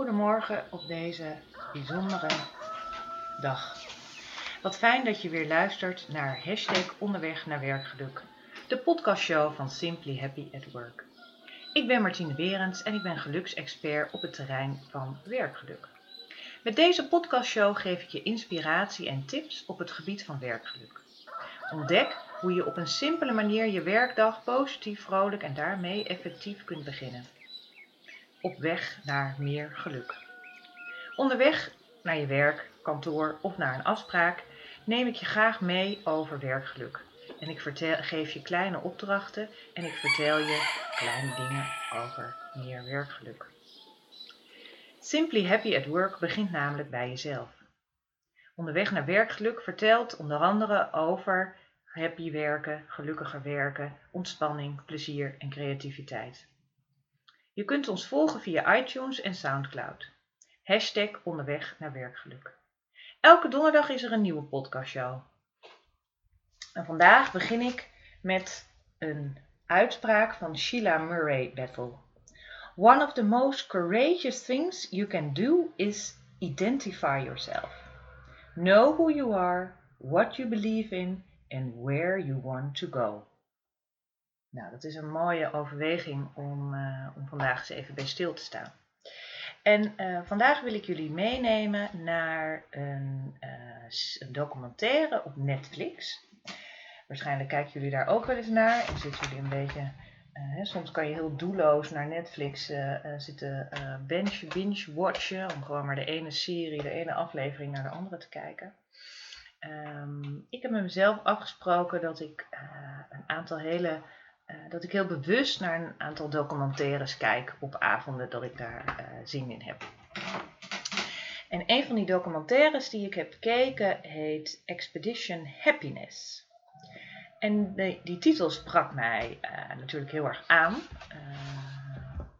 Goedemorgen op deze bijzondere dag. Wat fijn dat je weer luistert naar hashtag onderweg naar werkgeluk, de podcastshow van Simply Happy at Work. Ik ben Martine Berends en ik ben geluksexpert op het terrein van werkgeluk. Met deze podcastshow geef ik je inspiratie en tips op het gebied van werkgeluk. Ontdek hoe je op een simpele manier je werkdag positief, vrolijk en daarmee effectief kunt beginnen. Op weg naar meer geluk. Onderweg naar je werk, kantoor of naar een afspraak neem ik je graag mee over werkgeluk. En ik vertel, geef je kleine opdrachten en ik vertel je kleine dingen over meer werkgeluk. Simply Happy at Work begint namelijk bij jezelf. Onderweg naar werkgeluk vertelt onder andere over happy werken, gelukkiger werken, ontspanning, plezier en creativiteit. Je kunt ons volgen via iTunes en Soundcloud. Hashtag onderweg naar werkgeluk. Elke donderdag is er een nieuwe podcastshow. En vandaag begin ik met een uitspraak van Sheila Murray Bethel. One of the most courageous things you can do is identify yourself. Know who you are, what you believe in and where you want to go. Nou, dat is een mooie overweging om, uh, om vandaag eens even bij stil te staan. En uh, vandaag wil ik jullie meenemen naar een, uh, een, documentaire op Netflix. Waarschijnlijk kijken jullie daar ook wel eens naar en zitten jullie een beetje. Soms kan je heel doelloos naar Netflix zitten binge, binge watchen. Om gewoon maar de ene serie, de ene aflevering naar de andere te kijken. Um, ik heb met mezelf afgesproken dat ik uh, een aantal hele. Uh, dat ik heel bewust naar een aantal documentaires kijk op avonden dat ik daar uh, zin in heb. En een van die documentaires die ik heb gekeken heet Expedition Happiness. En de, die titel sprak mij natuurlijk heel erg aan.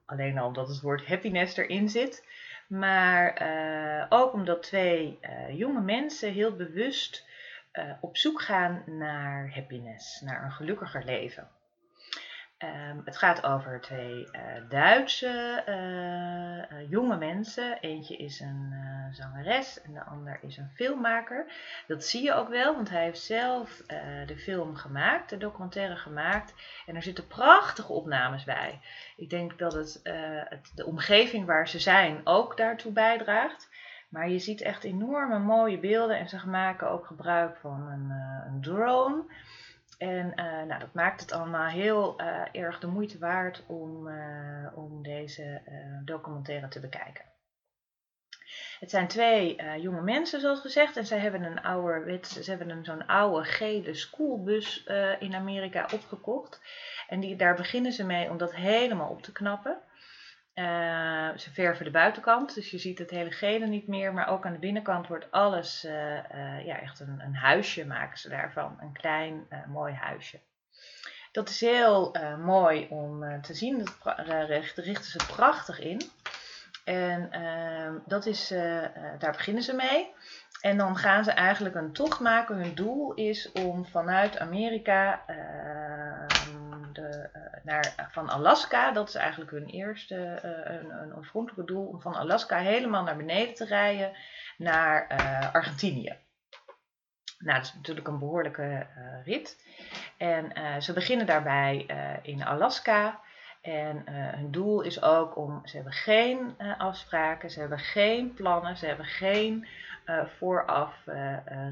alleen al omdat het woord happiness erin zit. Maar ook omdat twee jonge mensen heel bewust op zoek gaan naar happiness, naar een gelukkiger leven. Um, het gaat over twee Duitse jonge mensen. Eentje is een zangeres en de ander is een filmmaker. Dat zie je ook wel, want hij heeft zelf de film gemaakt, de documentaire gemaakt. En er zitten prachtige opnames bij. Ik denk dat het, het de omgeving waar ze zijn ook daartoe bijdraagt. Maar je ziet echt enorme mooie beelden en ze maken ook gebruik van een, een drone. En uh, nou, dat maakt het allemaal heel uh, erg de moeite waard om, om deze documentaire te bekijken. Het zijn twee jonge mensen, zoals gezegd, en zij hebben een oude, ze hebben een zo'n oude gele schoolbus in Amerika opgekocht. En die, daar beginnen ze mee om dat helemaal op te knappen. Uh, ze verven de buitenkant, dus je ziet het hele gele niet meer. Maar ook aan de binnenkant wordt alles, uh, uh, ja, echt een, een, huisje maken ze daarvan. Een klein, mooi huisje. Dat is heel mooi om te zien. Dat richten ze prachtig in. En ehm, dat is, daar beginnen ze mee. En dan gaan ze eigenlijk een tocht maken. Hun doel is om vanuit Amerika van Alaska, dat is eigenlijk hun eerste, uh, een, een, oorspronkelijke doel, om van Alaska helemaal naar beneden te rijden naar uh, Argentinië. Nou, dat is natuurlijk een behoorlijke rit. En ze beginnen daarbij in Alaska. En hun doel is ook om, ze hebben geen afspraken, ze hebben geen plannen, ze hebben geen vooraf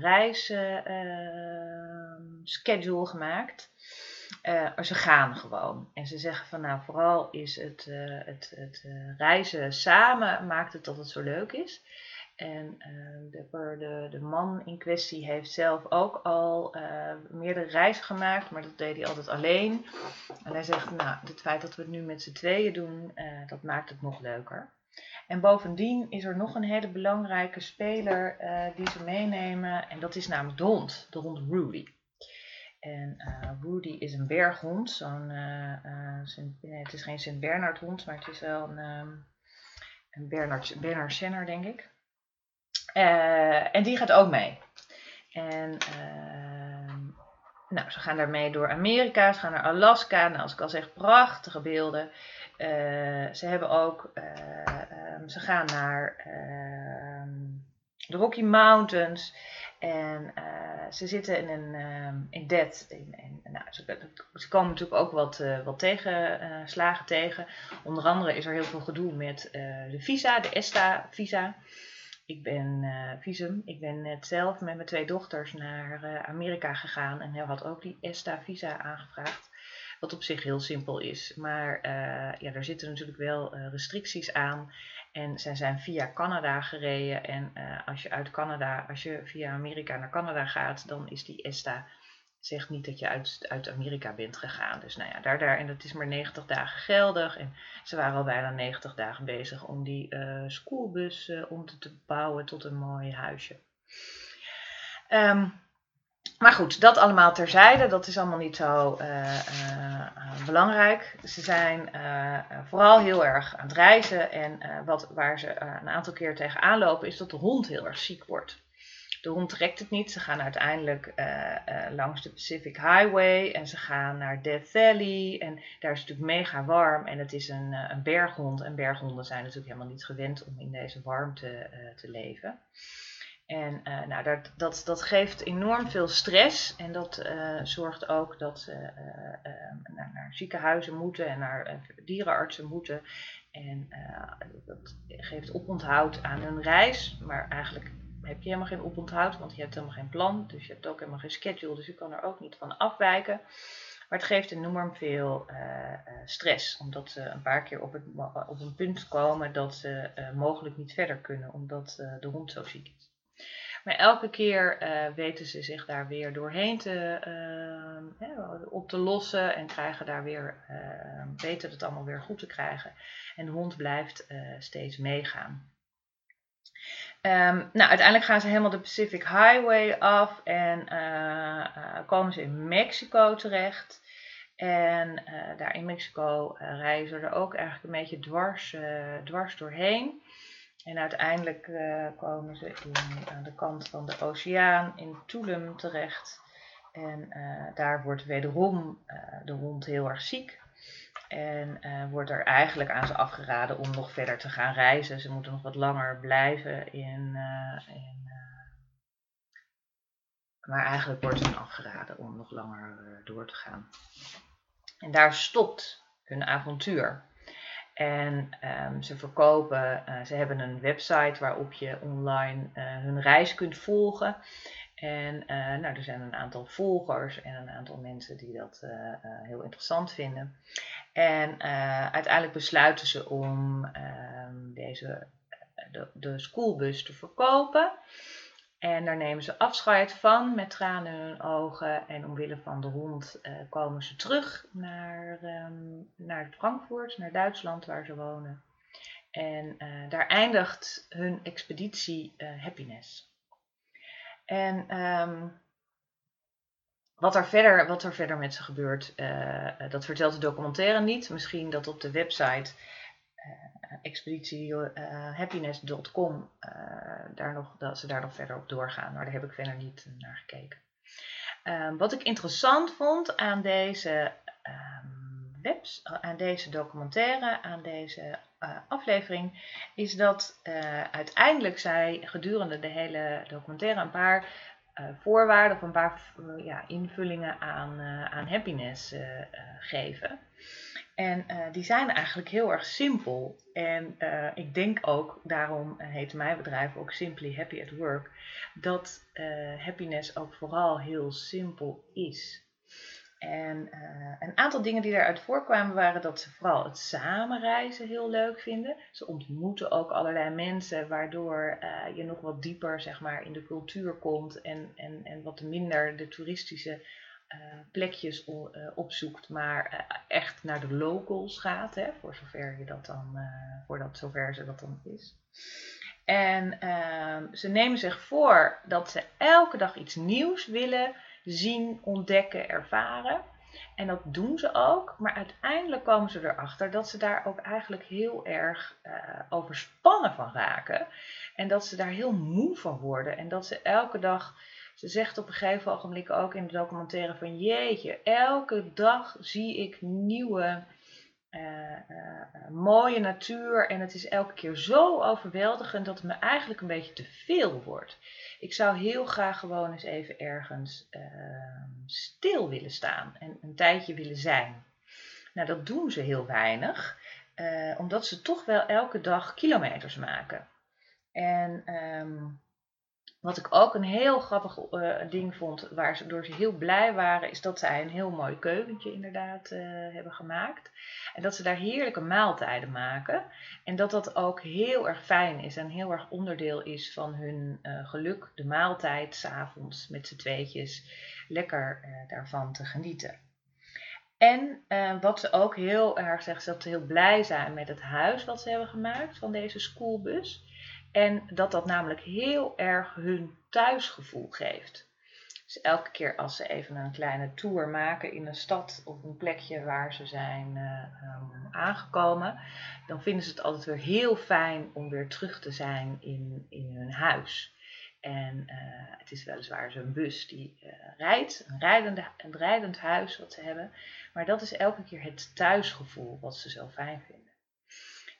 reisschedule gemaakt. Uh, ze gaan gewoon. En ze zeggen van nou, vooral is het, uh, het, het uh, reizen samen maakt het dat het zo leuk is. En de, de, de, man in kwestie heeft zelf ook al meerdere reizen gemaakt, maar dat deed hij altijd alleen. En hij zegt, nou, het feit dat we het nu met z'n tweeën doen, dat maakt het nog leuker. En bovendien is er nog een hele belangrijke speler die ze meenemen, en dat is namelijk de hond, de hond Rudy. En uh, Woody is een berghond. Zo'n, uh, uh, nee, het is geen Sint Bernard hond, maar het is wel een, um, een Bernard, Bernard Senner, denk ik. en die gaat ook mee. En ehm, nou, ze gaan daarmee door Amerika, ze gaan naar Alaska. Nou, als ik al zeg, prachtige beelden. ze hebben ook, ehm, ze gaan naar de Rocky Mountains. En uh, ze zitten in een um, in debt. In, nou, ze, komen natuurlijk ook wat, uh, wat tegenslagen uh, tegen. Onder andere is er heel veel gedoe met de visa, de ESTA-visa. Ik ben visum. Ik ben net zelf met mijn twee dochters naar Amerika gegaan en had ook die ESTA-visa aangevraagd. Wat op zich heel simpel is. Maar ja, daar zitten natuurlijk wel restricties aan. En zij zijn via Canada gereden. En uh, als je uit Canada, als je via Amerika naar Canada gaat, dan is die ESTA zegt niet dat je uit, uit Amerika bent gegaan. Dus nou ja, daar, daar, en dat is maar 90 dagen geldig. En ze waren al bijna 90 dagen bezig om die uh, schoolbus uh, om te, bouwen tot een mooi huisje. Um, maar goed, dat allemaal terzijde. Dat is allemaal niet zo uh, uh, belangrijk. Ze zijn uh, vooral heel erg aan het reizen. En wat, waar ze een aantal keer tegenaan lopen, is dat de hond heel erg ziek wordt. De hond trekt het niet. Ze gaan uiteindelijk langs de Pacific Highway. En ze gaan naar Death Valley. En daar is het natuurlijk mega warm. En het is een, een berghond. En berghonden zijn natuurlijk helemaal niet gewend om in deze warmte te leven. En uh, nou, dat, dat, dat geeft enorm veel stress en dat uh, zorgt ook dat ze uh, naar, naar, ziekenhuizen moeten en naar dierenartsen moeten. En dat geeft oponthoud aan hun reis, maar eigenlijk heb je helemaal geen oponthoud, want je hebt helemaal geen plan, dus je hebt ook helemaal geen schedule, dus je kan er ook niet van afwijken. Maar het geeft enorm veel stress, omdat ze een paar keer op, het, op een punt komen dat ze mogelijk niet verder kunnen, omdat de hond zo ziek is. Maar elke keer uh, weten ze zich daar weer doorheen te, uh, op te lossen en krijgen daar weer, uh, weten het allemaal weer goed te krijgen. En de hond blijft steeds meegaan. Um, nou, uiteindelijk gaan ze helemaal de Pacific Highway af en komen ze in Mexico terecht. En daar in Mexico reizen ze er ook eigenlijk een beetje dwars, dwars doorheen. En uiteindelijk uh, komen ze in, aan de kant van de oceaan in Tulum terecht. En uh, daar wordt wederom uh, de hond heel erg ziek. En wordt er eigenlijk aan ze afgeraden om nog verder te gaan reizen. Ze moeten nog wat langer blijven in. in maar eigenlijk wordt hen afgeraden om nog langer door te gaan. En daar stopt hun avontuur. En um, ze verkopen, uh, ze hebben een website waarop je online uh, hun reis kunt volgen. En uh, nou, er zijn een aantal volgers en een aantal mensen die dat heel interessant vinden. En uiteindelijk besluiten ze om ehm, deze, de, de schoolbus te verkopen. En daar nemen ze afscheid van met tranen in hun ogen. En omwille van de hond uh, komen ze terug naar, um, naar Frankfurt, naar Duitsland waar ze wonen. En uh, daar eindigt hun expeditie uh, Happiness. En um, wat, er verder, wat er verder met ze gebeurt, dat vertelt de documentaire niet. Misschien dat op de website expeditiehappiness.com uh, daar nog, dat ze daar nog verder op doorgaan. Maar daar heb ik verder niet naar gekeken. Um, wat ik interessant vond aan deze um, webs, aan deze documentaire, aan deze aflevering, is dat uiteindelijk zij gedurende de hele documentaire een paar voorwaarden of een paar ja, invullingen aan, aan happiness geven. En uh, die zijn eigenlijk heel erg simpel. En uh, ik denk ook, daarom heet mijn bedrijf ook Simply Happy at Work, dat happiness ook vooral heel simpel is. En een aantal dingen die daaruit voorkwamen waren dat ze vooral het samenreizen heel leuk vinden. Ze ontmoeten ook allerlei mensen, waardoor je nog wat dieper zeg maar, in de cultuur komt en, en, en wat minder de toeristische plekjes uh, opzoekt, maar uh, echt naar de locals gaat, hè, voor zover je dat dan, voordat zover ze dat dan is. En ehm, ze nemen zich voor dat ze elke dag iets nieuws willen zien, ontdekken, ervaren. En dat doen ze ook, maar uiteindelijk komen ze erachter dat ze daar ook eigenlijk heel erg overspannen van raken. En dat ze daar heel moe van worden en dat ze elke dag ze zegt op een gegeven ogenblik ook in de documentaire van jeetje, elke dag zie ik nieuwe mooie natuur en het is elke keer zo overweldigend dat het me eigenlijk een beetje te veel wordt. Ik zou heel graag gewoon eens even ergens ehm, stil willen staan en een tijdje willen zijn. Nou, dat doen ze heel weinig, omdat ze toch wel elke dag kilometers maken. En ehm, wat ik ook een heel grappig uh, ding vond, waar ze, door ze heel blij waren, is dat zij een heel mooi keukentje inderdaad uh, hebben gemaakt. En dat ze daar heerlijke maaltijden maken. En dat dat ook heel erg fijn is en heel erg onderdeel is van hun uh, geluk, de maaltijd, s'avonds met z'n tweetjes, lekker daarvan te genieten. En wat ze ook heel erg zeggen, is dat ze heel blij zijn met het huis wat ze hebben gemaakt van deze schoolbus. En dat dat namelijk heel erg hun thuisgevoel geeft. Dus elke keer als ze even een kleine tour maken in een stad of een plekje waar ze zijn uh, aangekomen, dan vinden ze het altijd weer heel fijn om weer terug te zijn in, in hun huis. En uh, het is weliswaar zo'n bus die uh, rijdt, een, rijdende, een rijdend huis wat ze hebben, maar dat is elke keer het thuisgevoel wat ze zo fijn vinden.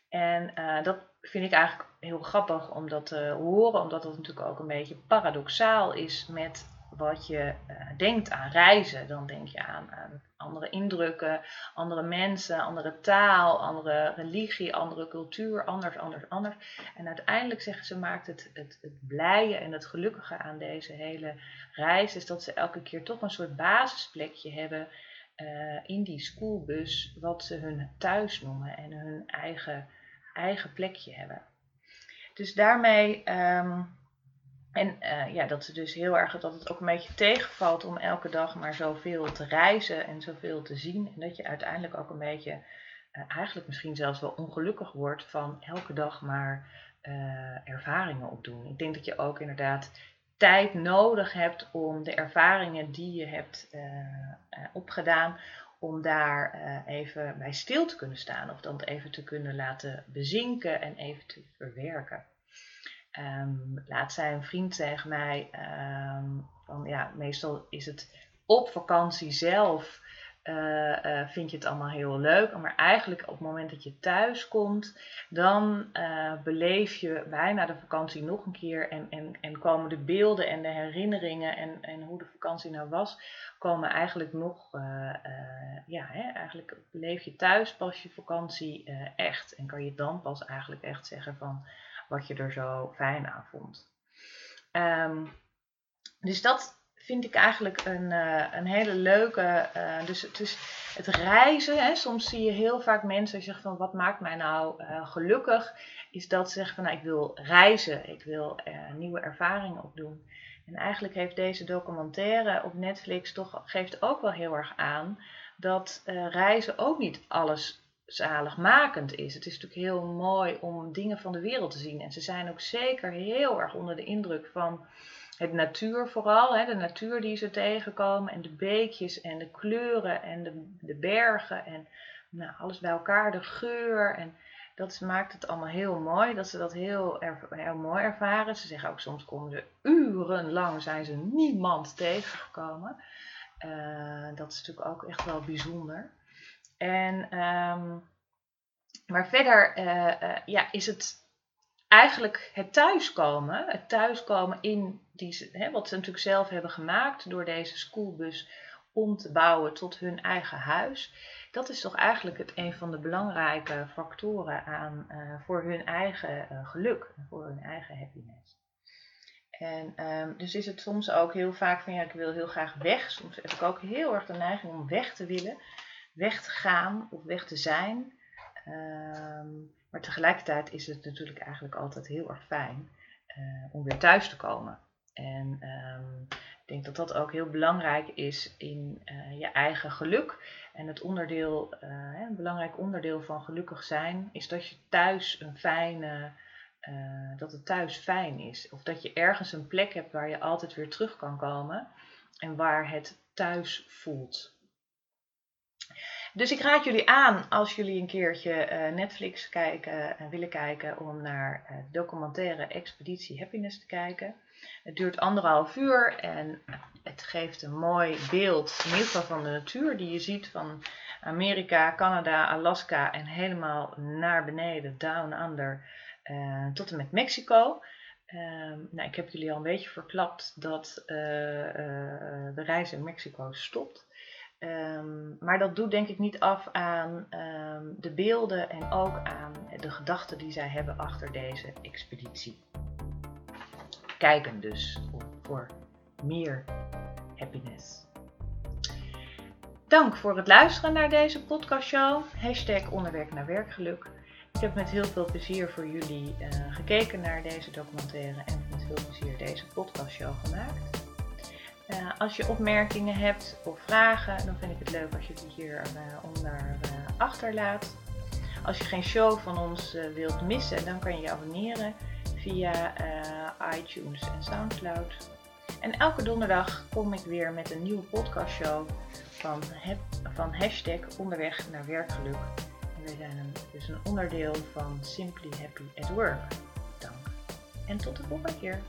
En uh, dat vind ik eigenlijk heel grappig om dat te horen, omdat dat natuurlijk ook een beetje paradoxaal is met wat je uh, denkt aan reizen. Dan denk je aan, aan, andere indrukken, andere mensen, andere taal, andere religie, andere cultuur, anders, anders, anders. En uiteindelijk zeggen ze, maakt het, het, het blije en het gelukkige aan deze hele reis, is dat ze elke keer toch een soort basisplekje hebben uh, in die schoolbus, wat ze hun thuis noemen en hun eigen eigen plekje hebben. Dus daarmee, ehm, en uh, ja, dat ze dus heel erg dat het ook een beetje tegenvalt om elke dag maar zoveel te reizen en zoveel te zien. En dat je uiteindelijk ook een beetje, uh, eigenlijk misschien zelfs wel ongelukkig wordt van elke dag maar ervaringen opdoen. Ik denk dat je ook inderdaad tijd nodig hebt om de ervaringen die je hebt opgedaan, om daar uh, even bij stil te kunnen staan of dan even te kunnen laten bezinken en even te verwerken. Um, laat zei een vriend tegen mij um, van ja, meestal is het op vakantie zelf uh, vind je het allemaal heel leuk. Maar eigenlijk op het moment dat je thuis komt, dan uh, beleef je bijna de vakantie nog een keer. En, en, en komen de beelden en de herinneringen en, en hoe de vakantie nou was, komen eigenlijk nog, ja, hè, eigenlijk beleef je thuis pas je vakantie echt. En kan je dan pas eigenlijk echt zeggen van wat je er zo fijn aan vond. Um, dus dat, vind ik eigenlijk een, uh, een hele leuke. Uh, dus het, is het reizen. Hè, soms zie je heel vaak mensen zeggen van wat maakt mij nou uh, gelukkig. Is dat ze zeggen van nou, ik wil reizen. Ik wil nieuwe ervaringen opdoen. En eigenlijk heeft deze documentaire op Netflix toch geeft ook wel heel erg aan dat reizen ook niet alles zaligmakend is. Het is natuurlijk heel mooi om dingen van de wereld te zien. En ze zijn ook zeker heel erg onder de indruk van het natuur vooral, hè, de natuur die ze tegenkomen en de beekjes en de kleuren en de, de bergen en nou, alles bij elkaar, de geur en dat maakt het allemaal heel mooi, dat ze dat heel, heel mooi ervaren. Ze zeggen ook soms komen ze urenlang zijn ze niemand tegengekomen. Uh, dat is natuurlijk ook echt wel bijzonder. En, um, maar verder uh, uh, ja, is het eigenlijk het thuiskomen, het thuiskomen in die, hè, wat ze natuurlijk zelf hebben gemaakt door deze schoolbus om te bouwen tot hun eigen huis. Dat is toch eigenlijk het, een van de belangrijke factoren aan, uh, voor hun eigen uh, geluk, voor hun eigen happiness. En um, dus is het soms ook heel vaak van ja, ik wil heel graag weg. Soms heb ik ook heel erg de neiging om weg te willen, weg te gaan of weg te zijn. Um, maar tegelijkertijd is het natuurlijk eigenlijk altijd heel erg fijn uh, om weer thuis te komen. En um, ik denk dat dat ook heel belangrijk is in uh, je eigen geluk. En het onderdeel, uh, een belangrijk onderdeel van gelukkig zijn is dat je thuis een fijne, dat het thuis fijn is. Of dat je ergens een plek hebt waar je altijd weer terug kan komen en waar het thuis voelt. Dus ik raad jullie aan als jullie een keertje uh, Netflix kijken en willen kijken om naar uh, documentaire Expeditie Happiness te kijken. Het duurt anderhalf uur en het geeft een mooi beeld, in ieder geval van de natuur die je ziet van Amerika, Canada, Alaska en helemaal naar beneden, down under, tot en met Mexico. Uh, nou, ik heb jullie al een beetje verklapt dat de reis in Mexico stopt. Um, maar dat doet denk ik niet af aan um, de beelden en ook aan de gedachten die zij hebben achter deze expeditie. Kijken dus voor meer happiness. Dank voor het luisteren naar deze podcastshow. Hashtag onderwerk naar werkgeluk. Ik heb met heel veel plezier voor jullie uh, gekeken naar deze documentaire en met veel plezier deze podcastshow gemaakt. Uh, als je opmerkingen hebt of vragen, dan vind ik het leuk als je die hieronder uh, achterlaat. Als je geen show van ons wilt missen, dan kan je je abonneren via iTunes en Soundcloud. En elke donderdag kom ik weer met een nieuwe podcastshow van, van hashtag onderweg naar werkgeluk. En wij zijn een, dus een onderdeel van Simply Happy at Work. Dank. En tot de volgende keer.